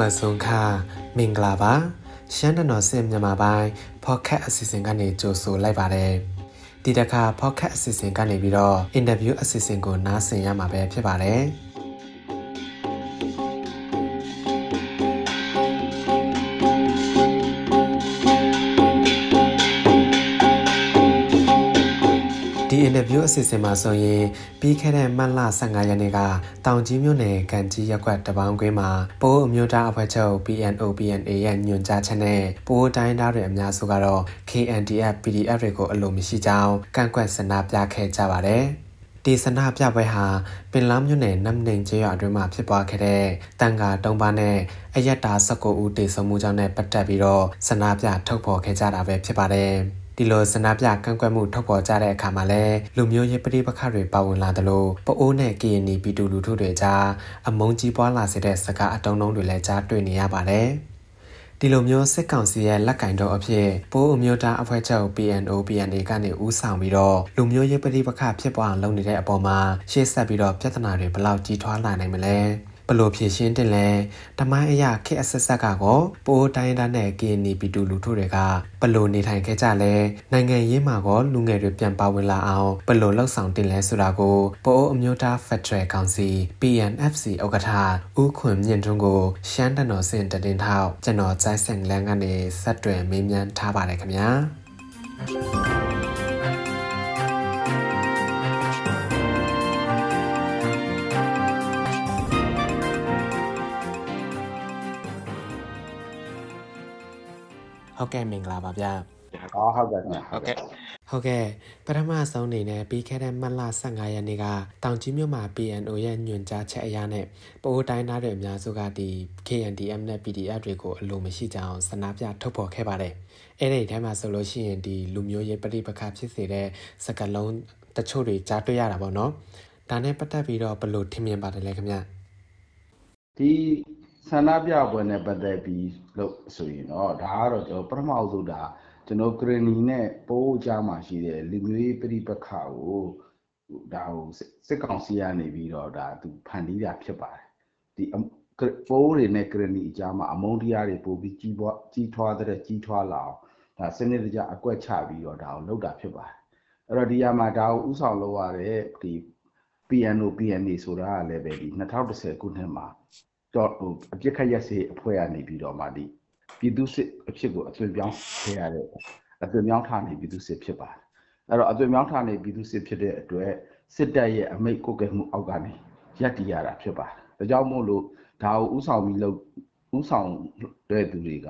မဆုံခမင်္ဂလာပါရှမ်းတနော်စင်မြန်မာပိုင်း podcast အစီအစဉ်ကနေကြိုဆိုလိုက်ပါတယ်ဒီတစ်ခါ podcast အစီအစဉ်ကနေပြီးတော့ interview အစီအစဉ်ကိုနားဆင်ရမှာပဲဖြစ်ပါတယ် အစီအစဉ်မှာဆိုရင်ပြီးခဲ့တဲ့မတ်လ15ရက်နေ့ကတောင်ကြီးမြို့နယ်ကန်ကြီးရပ်ကွက်တပေါင်းကွင်းမှာပိုးအမျိုးသားအဖွဲ့ချုပ် PNO PNA ရဲ့ညွှန်ကြားချက်နဲ့ပိုးတိုင်းသားတွေအများစုကတော့ KNDF PDF တွေကိုအလိုမရှိကြောင်းကန့်ကွက်ဆန္ဒပြခဲ့ကြပါတယ်ဒီဆန္ဒပြပွဲဟာပင်လောင်းမြို့နယ်နမ်နိန်ကျေးရွာအတွင်းမှာဖြစ်ပွားခဲ့တဲ့တန်ခါတုံးပါနဲ့အယက်တာ19ဦးတေဆုံးမှုကြောင့်နဲ့ပတ်သက်ပြီးတော့ဆန္ဒပြထုတ်ဖော်ခဲ့ကြတာပဲဖြစ်ပါတယ်။ ဒီလိုစနာပြကန့်ကွက်မှုထုတ်ပေါ်ကြတဲ့အခါမှာလဲလူမျိုးရေးပဋိပက္ခတွေပါဝင်လာသလိုပအိုးနဲ့ကရင်နီပြည်သူလူထုတွေကြားအမုန်းကြီးပွားလာစေတဲ့စကားအတုံးလုံးတွေလည်းကြားတွေ့နေရပါတယ်ဒီလိုမျိုးစစ်ကောင်စီရဲ့လက်ကင်တော့အဖြစ်ပိုးအမျိုးသားအဖွဲ့ချုပ် PNO PNA ကနေဦးဆောင်ပြီးတော့လူမျိုးရေးပဋိပက္ခဖြစ်ပွားအောင်လုပ်နေတဲ့အပေါ်မှာရှေ့ဆက်ပြီးတော့ပြဿနာတွေဘလောက်ကြီးထွားလာနိုင်မလဲ ဘလို့ဖြည့်ရှင်းတင်လဲတမိုင်းအရာခေအဆက်ဆက်ကကောပိုးတိုင်းသားနဲ့ကင်းနီပီတူလူထုတွေကဘလို့နေထိုင်ခဲ့ကြလဲနိုင်ငံရေးမှာကောလူငယ်တွေပြန်ပါဝင်လာအောင်ဘလို့လှုပ်ဆောင်တင်လဲဆိုတာကိုပိုးအမျိုးသားဖက်ဒရယ်ကောင်စီ PNFC ဥက္ကဋ္ဌဦးခွန်မြင့်ထွန်းကိုရှမ်းတနော်စင်တတင်ထောက်ကျွန်တော်ကျိုင်းစင်လန်းကနေဆက်တွယ်မေးမြန်းထားပါတယ်ခင်ဗျာ ဟုတ်ကဲ့မင်္ဂလာပါဗျာဟောဟုတ်ကဲ့ခင်ဗျဟုတ်ကဲ့ဟုတ်ကဲ့ပထမဆုံးအနေနဲ့ပြီးခဲ့တဲ့မတ်လ15ရက်နေ့ကတောင်ကြီးမြို့မှာ PNO ရဲ့ညွှန်ကြားချက်အရနဲ့ပိုးတိုင်းသားတွေအများစုကဒီ KNDM နဲ့ PDF တွေကိုအလိုမရှိကြအောင်စနာပြထုတ်ဖော်ခဲ့ပါတယ်အဲ့ဒီထဲမှာဆိုလို့ရှိရင်ဒီလူမျိုးရေးပဋိပက္ခဖြစ်စေတဲ့စကလုံးတချို့တွေကြားတွေ့ရတာပေါ့နော်ဒါနဲ့ပတ်သက်ပြီးတော့ဘယ်လိုထင်မြင်ပါတယ်လဲခင်ဗျဒီ ဆန္ဒပြပွဲနဲ့ပတ်သက်ပြီးလို့ဆိုရင်တော့ဒါကတော့ကျွန်တော်ပထမဆုံးဒါကျွန်တော်ဂရနီနဲ့ပိုးကြားမှာရှိတဲ့လူမျိုးရေးပြိပခါကိုဒါဟိုစစ်ကောင်စီကနေပြီးတော့ဒါသူဖန်တီးတာဖြစ်ပါတယ်ဒီပိုးတွေနဲ့ဂရနီအကြားမှာအမုန်းတရားတွေပို့ပြီးကြီးပွားကြီးထွားတဲ့ကြီးထွားလာအောင်ဒါစနစ်တကျအကွက်ချပြီးတော့ဒါကိုလုပ်တာဖြစ်ပါတယ်အဲ့တော့ဒီရမှာဒါကိုဥဆောင်လုပ်ရတဲ့ဒီ PNO PNA ဆိုတာကလည်းပဲဒီ2010ခုနှစ်မှာ တော့ဟိုအပြစ်ခတ်ရက်စေးအဖွဲ့ကနေပြီးတော့မှဒီပြည်သူစစ်အဖြစ်ကိုအသွင်ပြောင်းခဲ့ရတဲ့အသွင်ပြောင်းထားနေပြည်သူစစ်ဖြစ်ပါတယ်အဲ့တော့အသွင်ပြောင်းထားနေပြည်သူစစ်ဖြစ်တဲ့အတွက်စစ်တပ်ရဲ့အမိတ်ကိုကဲမှုအောက်ကနေရပ်တည်ရတာဖြစ်ပါတယ်ဒါကြောင့်မို့လို့ဒါကိုဥဆောင်ပြီးလို့ဥဆောင်တဲ့သူတွေက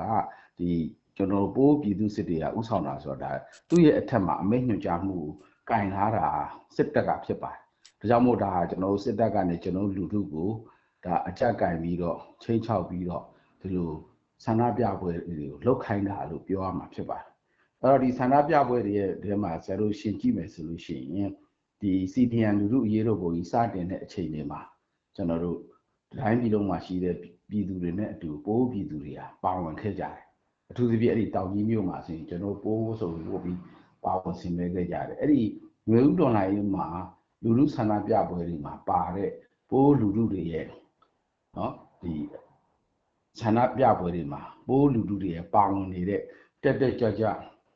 ဒီကျွန်တော်ပိုးပြည်သူစစ်တွေကဥဆောင်တာဆိုတာသူ့ရဲ့အထက်မှာအမိတ်ညွှန်ကြားမှုကိုကင်ထားတာစစ်တပ်ကဖြစ်ပါတယ်ဒါကြောင့်မို့ဒါကျွန်တော်စစ်တပ်ကနေကျွန်တော်လူထုကို ဒါအကြက်ကင်ပြီးတော့ချိန်ချောက်ပြီးတော့ဒီလိုဆန္ဒပြပွဲတွေကိုလှုပ်ခိုင်းတာလို့ပြောရမှာဖြစ်ပါတယ်အဲ့တော့ဒီဆန္ဒပြပွဲတွေရဲ့ဒီမှာဆရာတို့ရှင်းကြည့်မယ်ဆိုလို့ရှိရင်ဒီ CPN လူထုအရေးတော်ပုံကြီးစတင်တဲ့အချိန်တွေမှာကျွန်တော်တို့တိုင်းပြည်လုံးမှာရှိတဲ့ပြည်သူတွေနဲ့အတူပိုးပြည်သူတွေဟာပါဝင်ခဲ့ကြတယ်အထူးသဖြင့်အဲ့ဒီတောင်ကြီးမြို့မှာဆိုရင်ကျွန်တော်ပိုးဆိုပြီးပို့ပြီးပါဝင်ဆင်နွှဲခဲ့ကြတယ်အဲ့ဒီမျိုးဥတော်လိုင်းမှာလူလူဆန္ဒပြပွဲတွေမှာပါတဲ့ပိုးလူလူတွေရဲ့ နော်ဒီဆန္ဒပြပွဲတွေမှာပိုးလူလူတွေပါဝင်နေတဲ့တက်တက်ကြွကြွ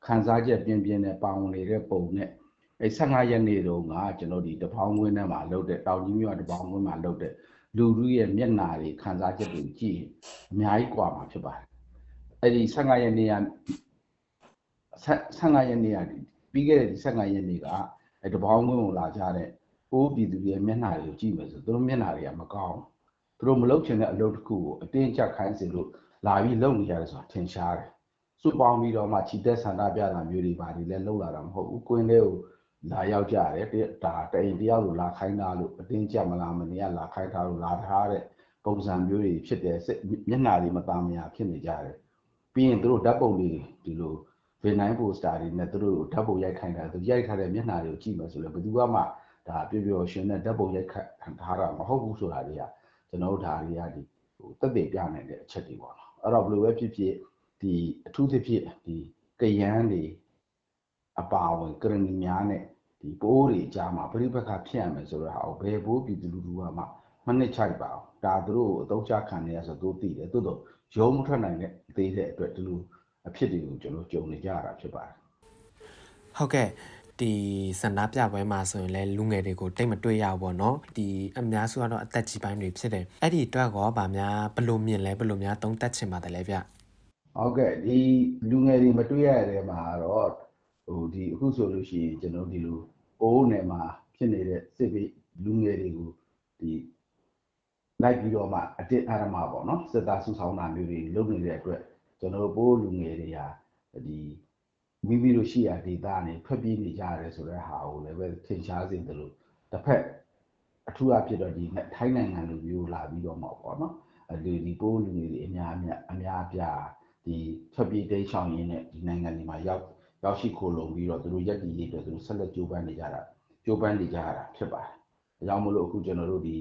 ခံစားချက်ပြင်းပြင်းနဲ့ပါဝင်နေတဲ့ပုံနဲ့အဲ15ရက်နေ့တုန်းကကျွန်တော်ဒီတပေါင်းကွင်းထဲမှာလှုပ်တဲ့တောင်ကြီးမြို့တပေါင်းကွင်းမှာလှုပ်တဲ့လူလူရဲ့မျက်နာတွေခံစားချက်တွေကြည့်အများကြီးကွာမှာဖြစ်ပါတယ်အဲ့ဒီ15ရက်နေ့က15ရက်နေ့ကပြီးခဲ့တဲ့15ရက်နေ့ကအဲတပေါင်းကွင်းကိုလာကြတဲ့ကိုးပြည်သူရဲ့မျက်နှာတွေကိုကြည့်မယ်ဆိုသူတို့မျက်နှာတွေကမကောင်းဘူး တို့မလုပ်ချင်တဲ့အလုပ်တစ်ခုကိုအတင်းကျပ်ခိုင်းစေလို့လာပြီးလုပ်နေရတယ်ဆိုတာထင်ရှားတယ်စုပေါင်းပြီးတော့မှခြိတက်ဆန္ဒပြတာမျိုးတွေပါဒီလဲလှုပ်လာတာမဟုတ်ဘူးကွင်းလေးကိုလာရောက်ကြတယ်ဒါတအိမ်တယောက်လိုလာခိုင်းတာလို့အတင်းကျပ်မလားမနေရလာခိုင်းထားလို့လာထားတဲ့ပုံစံမျိုးတွေဖြစ်တယ်မျက်နှာတွေမตามမရဖြစ်နေကြတယ်ပြီးရင်သူတို့ဓာတ်ပုံတွေဒီလိုဗင်နိုင်ပိုစတာတွေနဲ့သူတို့ဓာတ်ပုံရိုက်ခိုင်းတာသူရိုက်ထားတဲ့မျက်နှာတွေကိုကြည့်မှဆိုလည်းဘယ်သူမှဒါပျော်ပျော်ရှင်နဲ့ဓာတ်ပုံရိုက်ထားတာမဟုတ်ဘူးဆိုတာတွေက ကျွန်တော်တို့ဒါတွေကဒီဟိုတက်တဲ့ပြနိုင်တဲ့အချက်တွေပေါ့နော်အဲ့တော့ဘယ်လိုပဲဖြစ်ဖြစ်ဒီအထူးသဖြင့်ဒီကယန်းတွေအပါဝင်ကရဏီများနဲ့ဒီပိုးတွေအကြားမှာပြိပက္ခဖြစ်ရမယ်ဆိုတော့ဟာဘယ်ဘိုးပြည်သူလူထုကမှမနစ်ချိုက်ပါအောင်ဒါသူတို့အသုံးချခံနေရဆိုသူသိတယ်သို့တော့ရုံးမထွက်နိုင်တဲ့သေးတဲ့အတွက်ဒီလိုအဖြစ်တွေကိုကျွန်တော်ကြုံနေကြရတာဖြစ်ပါတယ်ဟုတ်ကဲ့ ဒီစန္ဒပြပွဲမှာဆိုရင်လည်းလူငယ်တွေကိုတိတ်မတွေ့ရဘူးပေါ့နော်ဒီအများစုကတော့အသက်ကြီးပိုင်းတွေဖြစ်တယ်အဲ့ဒီအတွက်ကောဗာများဘလို့မြင်လဲဘလို့များသုံးသက်ချင်ပါတယ်လဲဗျဟုတ်ကဲ့ဒီလူငယ်တွေမတွေ့ရတဲ့မှာတော့ဟိုဒီအခုဆိုလို့ရှိရင်ကျွန်တော်ဒီလိုအိုးနယ်မှာဖြစ်နေတဲ့စစ်ဘေးလူငယ်တွေကိုဒီလိုက်ပြီးတော့မှအတစ်အာရမပေါ့နော်စစ်သားစုဆောင်တာမျိုးတွေလုပ်နေတဲ့အတွက်ကျွန်တော်တို့ပိုးလူငယ်တွေဟာဒီ မိမိတို့ရှိရာဒေသနဲ့ထွက်ပြေးနေကြရတယ်ဆိုတဲ့ဟာကိုလည်းပဲထင်ရှားစေတယ်လို့တစ်ဖက်အထူးအဖြစ်တော့ဒီထိုင်းနိုင်ငံလူမျိုးလာပြီးတော့မှပေါ့နော်ဒီဒီပိုးလူငယ်တွေအများအများအများအပြားဒီထွက်ပြေးတိတ်ဆောင်ရင်းနဲ့ဒီနိုင်ငံတွေမှာရောက်ရောက်ရှိခိုလုံပြီးတော့သူတို့ရက်တည်ရေးအတွက်သူတို့ဆက်လက်ကြိုးပမ်းနေကြတာကြိုးပမ်းနေကြရတာဖြစ်ပါတယ်။ဒါကြောင့်မလို့အခုကျွန်တော်တို့ဒီ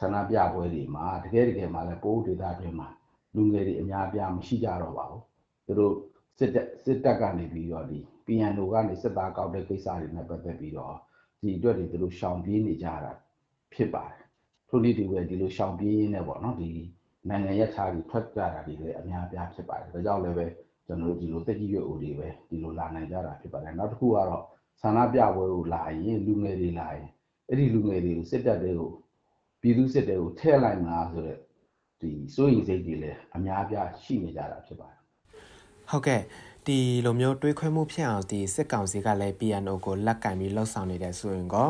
ဆန္ဒပြပွဲတွေမှာတကယ်တကယ်မှာလည်းပိုးဒေသတွင်းမှာလူငယ်တွေအများအပြားမရှိကြတော့ပါဘူး။သူတို့ စစ်တပ်စစ်တပ်ကနေပြီးတော့ဒီ PNO ကနေစစ်သားကောက်တဲ့ကိစ္စတွေနဲ့ပတ်သက်ပြီးတော့ဒီအတွက်တွေသူတို့ရှောင်ပြေးနေကြတာဖြစ်ပါတယ်။ထို့နည်းတူပဲဒီလိုရှောင်ပြေးရင်းနဲ့ပေါ့နော်ဒီနိုင်ငံရခြားတွေထွက်ကြတာတွေလည်းအများအပြားဖြစ်ပါတယ်။ဒါကြောင့်လည်းပဲကျွန်တော်တို့ဒီလိုတက်ကြီးရွယ်အိုတွေပဲဒီလိုလာနိုင်ကြတာဖြစ်ပါတယ်နောက်တစ်ခုကတော့ဆန္ဒပြပွဲကိုလာရင်လူငယ်တွေလာရင်အဲ့ဒီလူငယ်တွေကိုစစ်တပ်တွေကိုပြည်သူစစ်တပ်ကိုထဲလိုက်မှာဆိုတော့ဒီစိုးရိမ်စိတ်တွေလည်းအများအပြားရှိနေကြတာဖြစ်ပါတယ် ဟုတ်ကဲ့ဒီလိုမျိုးတွေးခွဲမှုဖြစ်အောင်ဒီစစ်ကောင်စီကလည်း PNO ကိုလက်ကင်ပြီးလှုပ်ဆောင်နေတယ်ဆိုရင်ကော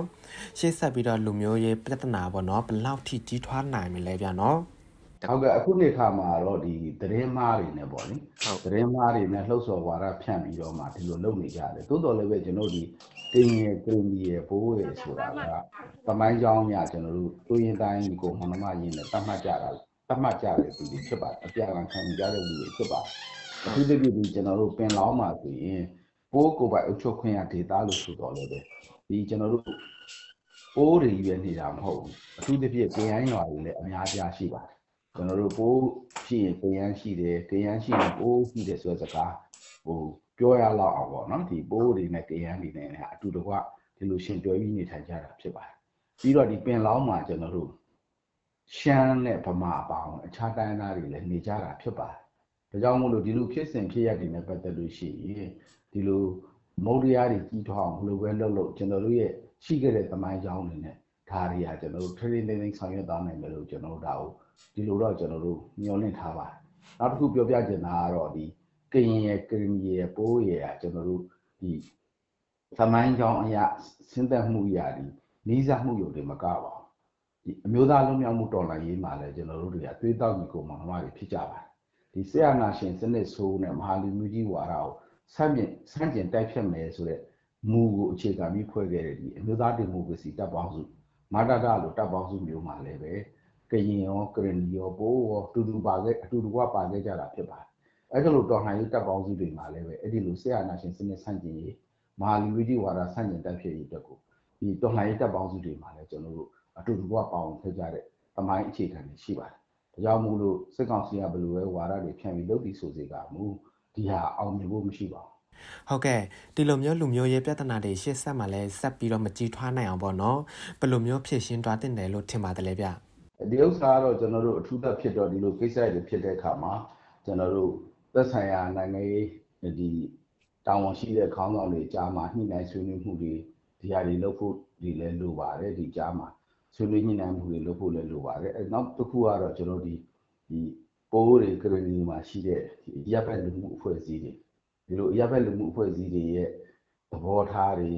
ရှေ့ဆက်ပြီးတော့လူမျိုးရေးပြဿနာပေါ့နော်ဘယ်လောက်ထိကြီးထွားနိုင်မလဲဗျာနော်ဟုတ်ကဲ့အခုနေခါမှာတော့ဒီသတင်းမားတွေနဲ့ပေါ့လေသတင်းမားတွေနဲ့လှုပ်ဆော်ဝါဒဖြန့်ပြီးတော့မှဒီလိုလုပ်နေကြတယ်တိုးတော်လည်းပဲကျွန်တော်ဒီတင်းရယ်ကရင်ရယ်ဘိုးရယ်ဆိုတာကတမိုင်းကြောင်းရကျွန်တော်တို့တိုးရင်တိုင်းကိုမနမရင်းနဲ့တတ်မှတ်ကြတာတတ်မှတ်ကြတဲ့သူတွေဖြစ်ပါတယ်အပြာကံခံကြတဲ့လူတွေဖြစ်ပါတယ် အခုတည်းကဒီကျွန်တော်တို့ပင်လောင်းမှာဆိုရင်ပိုးကိုပိုင်အုပ်ချုပ်ခွင့်ရဒေတာလို့ဆိုတော့လည်းပဲဒီကျွန်တော်တို့ပိုးတွေရွေးနေတာမဟုတ်ဘူးအထူးသဖြင့်ပြန်ရွာတွေလည်းအများကြီးရှိပါတယ်ကျွန်တော်တို့ပိုးရှိရင်ကရမ်းရှိတယ်ကရမ်းရှိရင်ပိုးရှိတယ်ဆိုတဲ့စကားဟိုပြောရလောက်အောင်ပေါ့နော်ဒီပိုးတွေနဲ့ကရမ်းတွေနဲ့အတူတကွဒီလိုရှင်တွဲပြီးနေထိုင်ကြတာဖြစ်ပါတယ်ပြီးတော့ဒီပင်လောင်းမှာကျွန်တော်တို့ရှမ်းနဲ့ဗမာအပေါင်းအခြားတိုင်းသားတွေလည်းနေကြတာဖြစ်ပါတယ် ဒါကြောင့်မို့လို့ဒီလိုဖြစ်စဉ်ဖြစ်ရတဲ့နဲ့ပတ်သက်လို့ရှိရင်ဒီလိုမုတ်တရားတွေကြီးထွားအောင်ဘယ်လိုပဲလုပ်လို့ကျွန်တော်တို့ရဲ့ရှိခဲ့တဲ့သမိုင်းကြောင်းတွေနဲ့ဒါတွေကကျွန်တော်တို့ training နေဆောင်ရွက်သွားနိုင်တယ်လို့ကျွန်တော်တို့ဒါကိုဒီလိုတော့ကျွန်တော်တို့မျှော်လင့်ထားပါတယ်နောက်တစ်ခုပြောပြချင်တာကတော့ဒီကရင်ရဲ့ကရင်ရဲ့ပိုးရဲ့ကျွန်တော်တို့ဒီသမိုင်းကြောင်းအရာစဉ်သက်မှုအရာဒီနီးစပ်မှုရုံတွေမကပါဘူးဒီအမျိုးသားလုံးမြောက်မှုတော်လှန်ရေးမှာလည်းကျွန်တော်တို့တွေကသွေးတောက်ညီကိုမောင်နှမတွေဖြစ်ကြပါတယ် ဒီဆရာနာရှင်စနစ်ဆိုးနဲ့မဟာလူမျိုးကြီးဝါဒကိုဆန့်ကျင်ဆန့်ကျင်တိုက်ဖြတ်မယ်ဆိုတဲ့မူကိုအခြေခံပြီးဖွဲ့ခဲ့တဲ့ဒီအမျိုးသားဒီမိုကရေစီတပ်ပေါင်းစုမာတာတာလို့တပ်ပေါင်းစုမျိုးမှာလည်းပဲကရင်ရောကရင်ရောပိုးရောတူတူပါခဲ့အတူတူကပါခဲ့ကြတာဖြစ်ပါတယ်အဲ့ဒါလို့တော်လှန်ရေးတပ်ပေါင်းစုတွေမှာလည်းပဲအဲ့ဒီလိုဆရာနာရှင်စနစ်ဆန့်ကျင်ရေးမဟာလူကြီးဝါဒဆန့်ကျင်တိုက်ဖြစ်ရေးအတွက်ကိုဒီတော်လှန်ရေးတပ်ပေါင်းစုတွေမှာလည်းကျွန်တော်တို့အတူတူကပါဝင်ခဲ့ကြတဲ့တမိုင်းအခြေခံတွေရှိပါတယ် ဒါကြောင့်မို့လို့စစ်ကောင်စီကဘယ်လိုပဲဝါဒတွေဖြန့်ပြီးလုပ်ပြီးဆိုစေကမူဒီဟာအောင်မြင်ဖို့မရှိပါဘူးဟုတ်ကဲ့ဒီလိုမျိုးလူမျိုးရေးပြဿနာတွေရှေ့ဆက်မှာလဲဆက်ပြီးတော့မကြီးထွားနိုင်အောင်ပေါ့နော်ဘယ်လိုမျိုးဖြည့်ရှင်းသွားတင်တယ်လို့ထင်ပါတယ်လေဗျဒီဥစ္စာကတော့ကျွန်တော်တို့အထူးသက်ဖြစ်တော့ဒီလိုကိစ္စတွေဖြစ်တဲ့အခါမှာကျွန်တော်တို့သက်ဆိုင်ရာနိုင်ငံရေးဒီတာဝန်ရှိတဲ့ခေါင်းဆောင်တွေကြားမှာညှိနှိုင်းဆွေးနွေးမှုတွေဒီဟာတွေလုပ်ဖို့ဒီလဲလိုပါတယ်ဒီကြားမှာ ဆွေးနွေးညှိနှိုင်းမှုတွေလုပ်ဖို့လဲလိုပါတယ်အဲနောက်တစ်ခုကတော့ကျွန်တော်ဒီဒီပိုးတွေကရဏီမှာရှိတဲ့ဒီရပ်ဘက်လူမှုအဖွဲ့အစည်းတွေဒီလိုရပ်ဘက်လူမှုအဖွဲ့အစည်းတွေရဲ့သဘောထားတွေ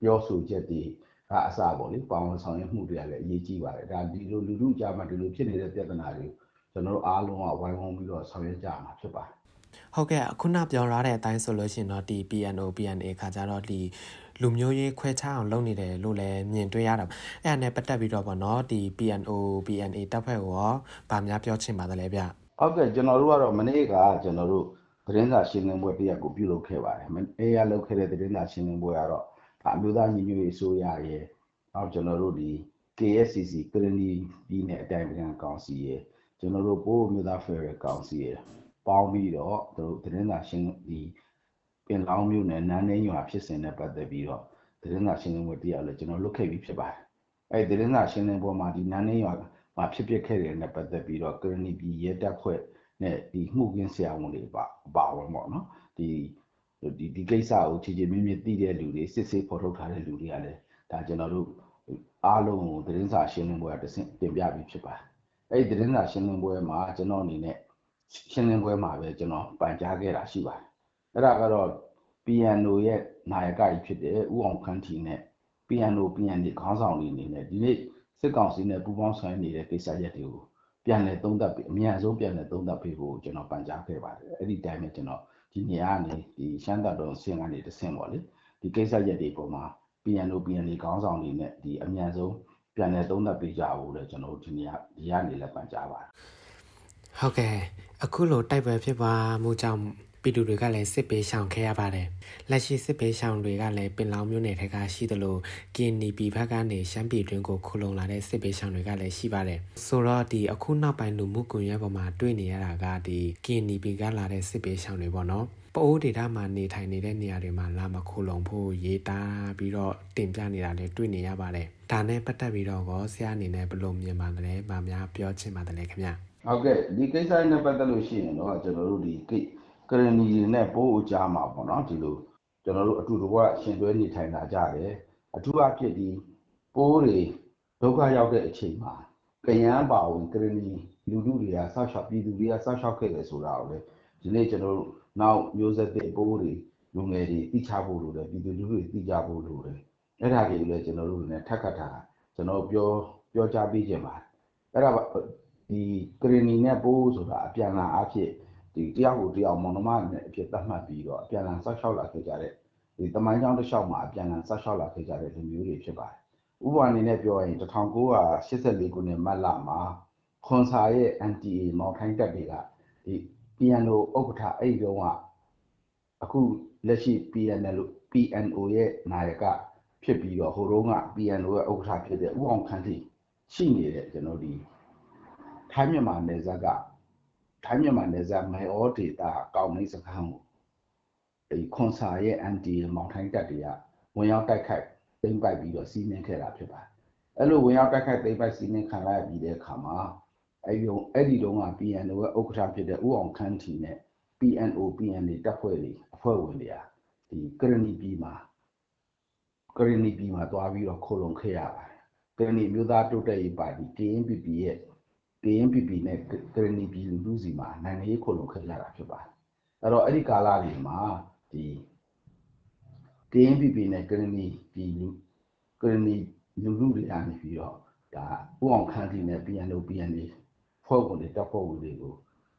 ပြောဆိုချက်တွေကအစပေါ့လေပေါင်းဆောင်ရွက်မှုတွေကလည်းအရေးကြီးပါတယ်ဒါဒီလိုလူလူကြားမှာဒီလိုဖြစ်နေတဲ့ပြဿနာတွေကျွန်တော်တို့အားလုံးကဝိုင်းဝန်းပြီးတော့ဆောင်ရွက်ကြမှာဖြစ်ပါတယ်ဟုတ်ကဲ့ခုနပြောရတဲ့အတိုင်းဆိုလို့ရှိရင်တော့ဒီ PNO PNA ခါကြတော့ဒီ လူမျိုးရေးခွဲခြားအောင်လုပ်နေတယ်လို့လည်းမြင်တွေ့ရတာအဲ့ဒါနဲ့ပတ်သက်ပြီးတော့ပေါ့နော်ဒီ PNO PNA တပ်ဖွဲ့ကိုရောဗာများပြောချင်ပါတယ်လေဗျဟုတ်ကဲ့ကျွန်တော်တို့ကတော့မနေ့ကကျွန်တော်တို့သတင်းစာရှင်းလင်းပွဲတရက်ကိုပြုလုပ်ခဲ့ပါတယ်။အေးရလုပ်ခဲ့တဲ့သတင်းစာရှင်းလင်းပွဲကတော့အမျိုးသားညီညွတ်ရေးအစိုးရရဲ့နောက်ကျွန်တော်တို့ဒီ KSCC ကရဏီပြည်နယ်အတိုင်းအမြကောင်စီရဲ့ကျွန်တော်တို့ပိုးမြို့သားဖက်ဒရယ်ကောင်စီရဲ့ပေါင်းပြီးတော့သူတို့သတင်းစာရှင်းဒီ ပင်လောင်းမြို့နယ်နန်းနေရွာဖြစ်စဉ်နဲ့ပတ်သက်ပြီးတော့သတင်းစာရှင်းလင်းပွဲတရားလည်းကျွန်တော်လုပ်ခဲ့ပြီးဖြစ်ပါတယ်အဲ့ဒီသတင်းစာရှင်းလင်းပွဲမှာဒီနန်းနေရွာမှာဖြစ်ပျက်ခဲ့တဲ့နဲ့ပတ်သက်ပြီးတော့ကရဏီပြည်ရဲတပ်ဖွဲ့နဲ့ဒီမှုကင်းဆရာဝန်တွေပါအပါဝင်ပေါ့နော်ဒီဒီဒီကိစ္စကိုခြေခြေမြင့်မြင့်သိတဲ့လူတွေစစ်ဆေးဖော်ထုတ်ထားတဲ့လူတွေကလည်းဒါကျွန်တော်တို့အားလုံးကိုသတင်းစာရှင်းလင်းပွဲတဆင့်တင်ပြပြီးဖြစ်ပါတယ်အဲ့ဒီသတင်းစာရှင်းလင်းပွဲမှာကျွန်တော်အနေနဲ့ရှင်းလင်းပွဲမှာပဲကျွန်တော်ပန်ကြားခဲ့တာရှိပါတယ် အဲ့ဒါကတော့ PNO ရဲ့နာယကကြီးဖြစ်တဲ့ဦးအောင်ခန်းထီနဲ့ PNO PND ခေါင်းဆောင်တွေအနေနဲ့ဒီနေ့စစ်ကောင်စီနဲ့ပူးပေါင်းဆောင်ရွက်နေတဲ့ကိစ္စရပ်တွေကိုပြန်လည်သုံးသပ်ပြီးအမြန်ဆုံးပြန်လည်သုံးသပ်ပေးဖို့ကျွန်တော်ပန်ကြားခဲ့ပါတယ်အဲ့ဒီတိုင်းပဲကျွန်တော်ဒီနေရာကနေဒီရှမ်းတပ်တော်ဆင်ကနေတဆင့်ပေါ့လေဒီကိစ္စရပ်တွေပေါ်မှာ PNO PND ခေါင်းဆောင်တွေနဲ့ဒီအမြန်ဆုံးပြန်လည်သုံးသပ်ပေးကြဖို့လည်းကျွန်တော်တို့ဒီနေရာဒီကနေလည်းပန်ကြားပါတယ်ဟုတ်ကဲ့အခုလိုတိုက်ပွဲဖြစ်ပွားမှုကြောင့် ပြည်သူတွေကလည်းစစ်ပေးရှောင်ခဲ့ရပါတယ်။လက်ရှိစစ်ပေးရှောင်တွေကလည်းပင်လောင်မြို့နယ်ထက်ကရှိသလိုကင်းနီပြည်ဘက်ကနေရှမ်းပြည်တွင်းကိုခုလုံလာတဲ့စစ်ပေးရှောင်တွေကလည်းရှိပါတယ်။ဆိုတော့ဒီအခုနောက်ပိုင်းလူမှုကွန်ရက်ပေါ်မှာတွေ့နေရတာကဒီကင်းနီပြည်ကလာတဲ့စစ်ပေးရှောင်တွေပေါ့နော်။ပိုးဒေတာမှာနေထိုင်နေတဲ့နေရာတွေမှာလာမခုလုံဖို့ရေးတာပြီးတော့တင်ပြနေတာလည်းတွေ့နေရပါတယ်။ဒါနဲ့ပတ်သက်ပြီးတော့ကောဆရာအနေနဲ့ဘယ်လိုမြင်ပါတယ်။ဗာများပြောချင်ပါတယ်ခင်ဗျ။ဟုတ်ကဲ့ဒီကိစ္စနဲ့ပတ်သက်လို့ရှိရင်တော့ကျွန်တော်တို့ဒီကိ ကရဏီတွေနဲ့ပိုးအကြားမှာပေါ့နော်ဒီလိုကျွန်တော်တို့အတူတကွရှင်တွဲနေထိုင်လာကြတယ်အထူးအဖြစ်ဒီပိုးတွေဒုက္ခရောက်တဲ့အချိန်မှာကရန်ပါဝင်ကရဏီလူလူတွေကဆောက်ရှောက်ပြည်သူတွေကဆောက်ရှောက်ခဲ့တယ်ဆိုတာကိုလေဒီနေ့ကျွန်တော်တို့နောက်မျိုးဆက်တဲ့ပိုးတွေလူငယ်တွေသိချဖို့လိုတယ်ပြည်သူလူထုတွေသိကြဖို့လိုတယ်အဲ့ဒါတွေလည်းကျွန်တော်တို့လည်းထပ်ခတ်တာကျွန်တော်ပြောပြောကြားပေးခြင်းပါအဲ့ဒါဒီကရဏီနဲ့ပိုးဆိုတာအပြန်လာအဖြစ် ဒီတယောက်ကိုတယောက်မောင်နှမနဲ့အဖြစ်သတ်မှတ်ပြီးတော့အပြန်အလှန်ဆောက်ရှောက်လာခဲ့ကြတဲ့ဒီတမိုင်းကြောင်းတစ်လျှောက်မှာအပြန်အလှန်ဆောက်ရှောက်လာခဲ့ကြတဲ့လူမျိုးတွေဖြစ်ပါတယ်။ဥပမာအနေနဲ့ပြောရင်1984ခုနှစ်မတ်လမှာခွန်စာရဲ့ NTA မောင်ထိုင်းတက်တွေကဒီ PNO ဥက္ကဋ္ဌအဲ့ဒီတော့ကအခုလက်ရှိ PNL PNO ရဲ့နာယကဖြစ်ပြီးတော့ဟိုတုန်းက PNO ရဲ့ဥက္ကဋ္ဌဖြစ်တဲ့ဦးအောင်ခန့်တိရှိနေတဲ့ကျွန်တော်ဒီထိုင်းမြန်မာနယ်စပ်က ထိုင်းမြန်မာနယ်စပ်မဲဩဒေတာကောင်းနေစခန်းကိုဒီခွန်စာရဲ့အန်တီမောင်ထိုင်းတက်တွေကဝင်ရောက်တိုက်ခိုက်သိမ်းပိုက်ပြီးတော့စီးနှင်းခဲ့တာဖြစ်ပါတယ်အဲ့လိုဝင်ရောက်တိုက်ခိုက်သိမ်းပိုက်စီးနှင်းခံရပြီးတဲ့အခါမှာအဲ့ဒီအဲ့ဒီတုန်းက PNO ရဲ့ဥက္ကဋ္ဌဖြစ်တဲ့ဦးအောင်ခန်းထီနဲ့ PNO PNA တပ်ဖွဲ့တွေအဖွဲ့ဝင်တွေကဒီကရဏီပြည်မှာကရဏီပြည်မှာတွားပြီးတော့ခိုလုံခဲ့ရပါတယ်ကရဏီမျိုးသားတိုးတက်ရေးပါတီ KNPP ရဲ့ KNPP နဲ့ကရဏီပြည်လူလူစီမှာနိုင်ငံရေးခုလုံခဲ့ကြတာဖြစ်ပါတယ်အဲ့တော့အဲ့ဒီကာလတွေမှာဒီ KNPP နဲ့ကရဏီပြည်လူကရဏီလူလူတွေအနေပြီးတော့ဒါဥအောင်ခန်းတီနဲ့ PNO PNA ဖွဲ့ဝင်တွေတပ်ဖွဲ့ဝင်တွေကို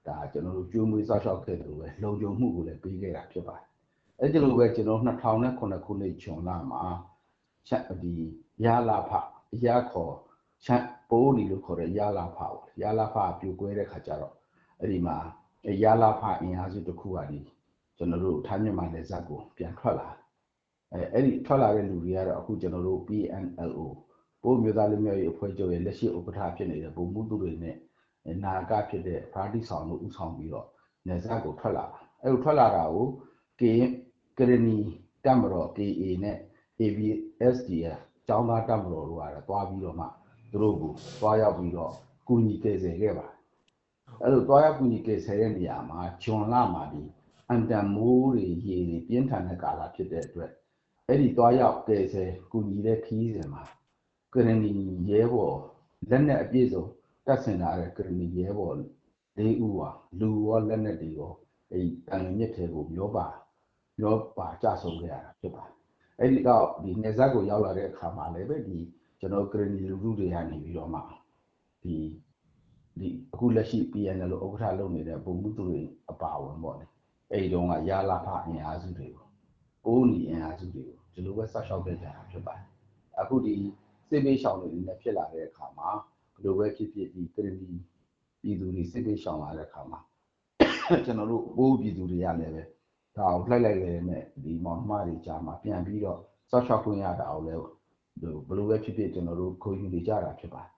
ဒါကျွန်တော်တို့ကျွေးမွေးစောက်ရှောက်ခဲ့တယ်လို့ပဲလုံခြုံမှုကိုလည်းပေးခဲ့တာဖြစ်ပါတယ်အဲ့ဒီလိုပဲကျွန်တော်2009ခုနှစ်ဂျွန်လမှာချက်ဒီရလာဖရခေါ် ချက်ပိုးလီလို့ခေါ်တဲ့ရလာဖပေါ့ရလာဖပြိုကွဲတဲ့ခါကျတော့အဲ့ဒီမှာရလာဖအင်အားစုတစ်ခုကဒီကျွန်တော်တို့ထိုင်းမြန်မာနယ်စပ်ကိုပြန်ထွက်လာအဲအဲ့ဒီထွက်လာတဲ့လူတွေကတော့အခုကျွန်တော်တို့ PNLO ပိုးမျိုးသားလူမျိုးရေးအဖွဲ့ချုပ်ရဲ့လက်ရှိဥက္ကဋ္ဌဖြစ်နေတဲ့ဗိုလ်မှူးသူတွေနဲ့နာကဖြစ်တဲ့ပါတီဆောင်တို့ဦးဆောင်ပြီးတော့နယ်စပ်ကိုထွက်လာတာအဲ့လိုထွက်လာတာကို K ကရဏီတမတော် KA နဲ့ ABSDF ကျောင်းသားတမတော်တို့ကတော့တွားပြီးတော့မှ သူတို့ကိုတွားရောက်ပြီးတော့ကူညီကယ်ဆယ်ခဲ့ပါအဲ့လိုတွားရောက်ကူညီကယ်ဆယ်တဲ့နေရာမှာဂျွန်လမှာဒီအန်တန်မိုးတွေရေတွေပြင်းထန်တဲ့ကာလဖြစ်တဲ့အတွက်အဲ့ဒီတွားရောက်ကယ်ဆယ်ကူညီတဲ့ခီးစဉ်မှာကရဏီရဲဘော်လက်နက်အပြည့်စုံတပ်ဆင်လာတဲ့ကရဏီရဲဘော်၄ဦးဟာလူရောလက်နက်တွေရောအဲ့ဒီတန်မြစ်ထဲကိုမျောပါမျောပါကြဆုံးခဲ့ရတာဖြစ်ပါတယ်အဲ့ဒီတော့ဒီနေဇက်ကိုရောက်လာတဲ့အခါမှာလည်းပဲဒီ ကျွန်တော်ကရဏီလူလူတွေကနေပြီးတော့မှဒီဒီအခုလက်ရှိ PNL လို့ဥက္ကဋ္ဌလုပ်နေတဲ့ပုံမှုသူတွေအပါဝင်ပေါ့လေအဲ့ဒီတော့ကရလာဖအင်အားစုတွေကိုအိုးနီအင်အားစုတွေကိုဒီလိုပဲဆက်လျှောက်ခဲ့ကြတာဖြစ်ပါတယ်အခုဒီစစ်ပေးရှောင်တွေနဲ့ဖြစ်လာတဲ့အခါမှာဘယ်လိုပဲဖြစ်ဖြစ်ဒီကရဏီပြည်သူတွေစစ်ပေးရှောင်လာတဲ့အခါမှာကျွန်တော်တို့ဘိုးပြည်သူတွေကလည်းပဲဒါကိုလှိုက်လိုက်လေနဲ့ဒီမောင်နှမတွေကြားမှာပြန်ပြီးတော့ဆော့ရှော့ခွင့်ရတာကိုလည်း ဘယ်လိုပဲဖြစ်ဖြစ်ကျွန်တော်တို့ခိုးယူနေကြတာဖြစ်ပါတယ်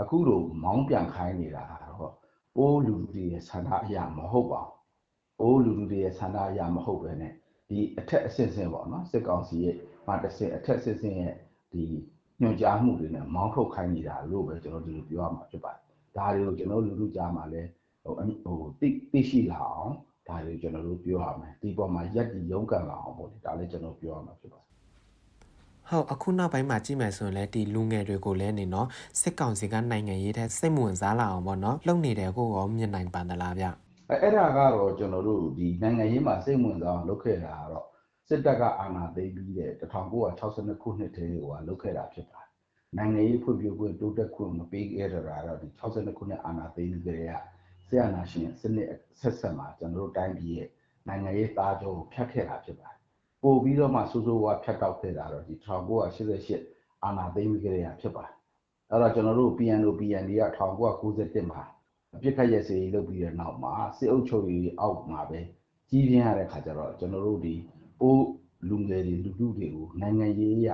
အခုလိုမောင်းပြန်ခိုင်းနေတာတော့ပိုးလူတွေရဲ့ဆန္ဒအရာမဟုတ်ပါဘူးပိုးလူတွေရဲ့ဆန္ဒအရာမဟုတ်ပဲねဒီအထက်အဆင့်ဆင့်ပေါ့နော်စစ်ကောင်စီရဲ့မှာတစ်ဆင့်အထက်အဆင့်ဆင့်ရဲ့ဒီညွှန်ကြားမှုတွေနဲ့မောင်းထုတ်ခိုင်းနေတာလို့ပဲကျွန်တော်ဒီလိုပြောရမှာဖြစ်ပါတယ်ဒါတွေကိုကျွန်တော်လူလူကြားမှာလဲဟိုဟိုသိသိရှိလာအောင်ဒါတွေကျွန်တော်တို့ပြောရမယ်ဒီပေါ်မှာရက်တီရုံးကန်လာအောင်ပေါ့လေဒါလည်းကျွန်တော်ပြောရမှာဖြစ်ပါတယ် ဟုတ်အခုနောက်ပိုင်းမှာကြည့်မယ်ဆိုရင်လည်းဒီလူငယ်တွေကိုလည်းနေနော်စစ်ကောင်စီကနိုင်ငံရေးတဲ့စိတ်ဝင်စားလာအောင်ပေါ့နော်လုံနေတယ်ကိုရောမြင်နိုင်ပါသလားဗျအဲအဲ့ဒါကတော့ကျွန်တော်တို့ဒီနိုင်ငံရေးမှာစိတ်ဝင်စားအောင်လုပ်ခဲ့တာကတော့စစ်တပ်ကအာဏာသိမ်းပြီးတဲ့1962ခုနှစ်တည်းကလုပ်ခဲ့တာဖြစ်ပါတယ်နိုင်ငံရေးဖွံ့ဖြိုးခွင့်တိုးတက်ခွင့်မပေးခဲ့တာတော့ဒီ62ခုနှစ်အာဏာသိမ်းပြီးကြတဲ့ဆရာနာရှင်စနစ်ဆက်ဆက်မှာကျွန်တော်တို့တိုင်းပြည်ရဲ့နိုင်ငံရေးသားကြောကိုဖျက်ခဲ့တာဖြစ်ပါတယ် ပို့ပြီးတော့မှစိုးစိုးဝါဖျက်တောက်ခဲ့တာတော့ဒီ1988အာဏာသိမ်းပြီးကြတဲ့ဖြစ်ပါတယ်အဲ့တော့ကျွန်တော်တို့ PNO PND က1991မှာအပြစ်ခတ်ရဲ့စေးလုပ်ပြီးတဲ့နောက်မှာစစ်အုပ်ချုပ်ရေးအောက်မှာပဲကြီးပြင်းရတဲ့ခါကျတော့ကျွန်တော်တို့ဒီအိုးလူငယ်တွေလူလူတွေကိုနိုင်ငံရေးရ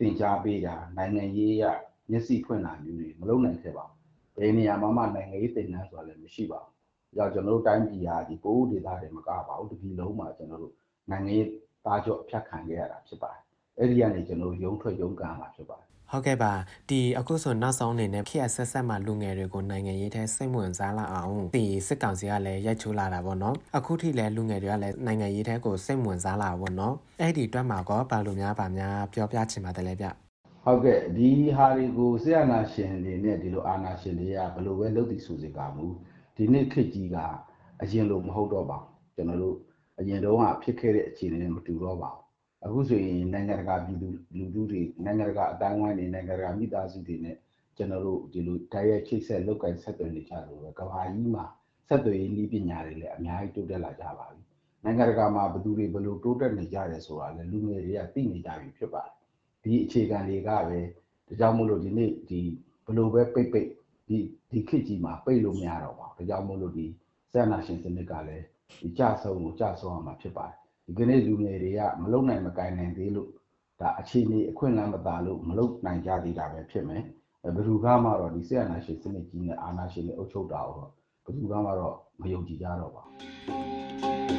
တင် जा ပေးတာနိုင်ငံရေးရမျက်စိဖွင့်တာမျိုးတွေမလုပ်နိုင်ခဲ့ပါဘူးဘယ်နေရာမှာမှနိုင်ငံရေးတင်နန်းဆိုတာလည်းမရှိပါဘူးကြောင့်ကျွန်တော်တို့တိုင်းပြည်ဟာဒီပိုးဒေသတွေမကပါဘူးတပြည်လုံးမှာကျွန်တော်တို့နိုင်ငံရေး သားကြော့အဖြတ်ခံခဲ့ရတာဖြစ်ပါတယ်အဲ့ဒီကနေကျွန်တော်ရုံးထွက်ရုံးကန်လာဖြစ်ပါတယ်ဟုတ်ကဲ့ပါဒီအခုဆိုနောက်ဆုံးအနေနဲ့ခေတ်ဆက်ဆက်မှလူငယ်တွေကိုနိုင်ငံရေးထဲစိတ်ဝင်စားလာအောင်ဒီစစ်ကောင်စီကလည်းရိုက်ချိုးလာတာပေါ့နော်အခုထိလည်းလူငယ်တွေကလည်းနိုင်ငံရေးထဲကိုစိတ်ဝင်စားလာပေါ့နော်အဲ့ဒီအတွက်မှာကောဘာလို့များဗာများပြောပြချင်ပါတယ်လေဗျဟုတ်ကဲ့ဒီဟာတွေကိုဆရာနာရှင်တွေနဲ့ဒီလိုအာနာရှင်တွေကဘယ်လိုပဲလုပ်တည်ဆိုစေကမူဒီနေ့ခေတ်ကြီးကအရင်လိုမဟုတ်တော့ပါကျွန်တော်တို့ အရင်တုန်းကဖြစ်ခဲ့တဲ့အခြေအနေနဲ့မတူတော့ပါဘူးအခုဆိုရင်နိုင်ငံတကာပြည်သူလူထုတွေနိုင်ငံတကာအတိုင်းဝိုင်းတွေနိုင်ငံတကာမိသားစုတွေနဲ့ကျွန်တော်တို့ဒီလိုတိုက်ရိုက်ချိတ်ဆက်လုပ်ကိုင်ဆက်သွယ်နေကြလို့ပဲကဘာကြီးမှာဆက်သွယ်ရေးနည်းပညာတွေလည်းအများကြီးတိုးတက်လာကြပါပြီနိုင်ငံတကာမှာဘယ်သူတွေဘယ်လိုတိုးတက်နေကြတယ်ဆိုတာလည်းလူငယ်တွေကသိနေကြပြီဖြစ်ပါတယ်ဒီအခြေခံတွေကပဲဒါကြောင့်မို့လို့ဒီနေ့ဒီဘယ်လိုပဲပိတ်ပိတ်ဒီဒီခေတ်ကြီးမှာပိတ်လို့မရတော့ပါဘူးဒါကြောင့်မို့လို့ဒီစက်နာရှင်စနစ်ကလည်း ဒီကြဆုံးကိုကြဆုံးအောင်မှာဖြစ်ပါတယ်ဒီကနေ့လူငယ်တွေကမလုံနိုင်မကင်နိုင်သေးလို့ဒါအခြေအနေအခွင့်အလမ်းမသာလို့မလုံနိုင်ကြသေးတာပဲဖြစ်မယ်ဘယ်သူကမှတော့ဒီဆက်အာဏာရှင်စနစ်ကြီးနဲ့အာဏာရှင်တွေအုပ်ချုပ်တာကိုတော့ဘယ်သူကမှတော့မယုံကြည်ကြတော့ပါဘူး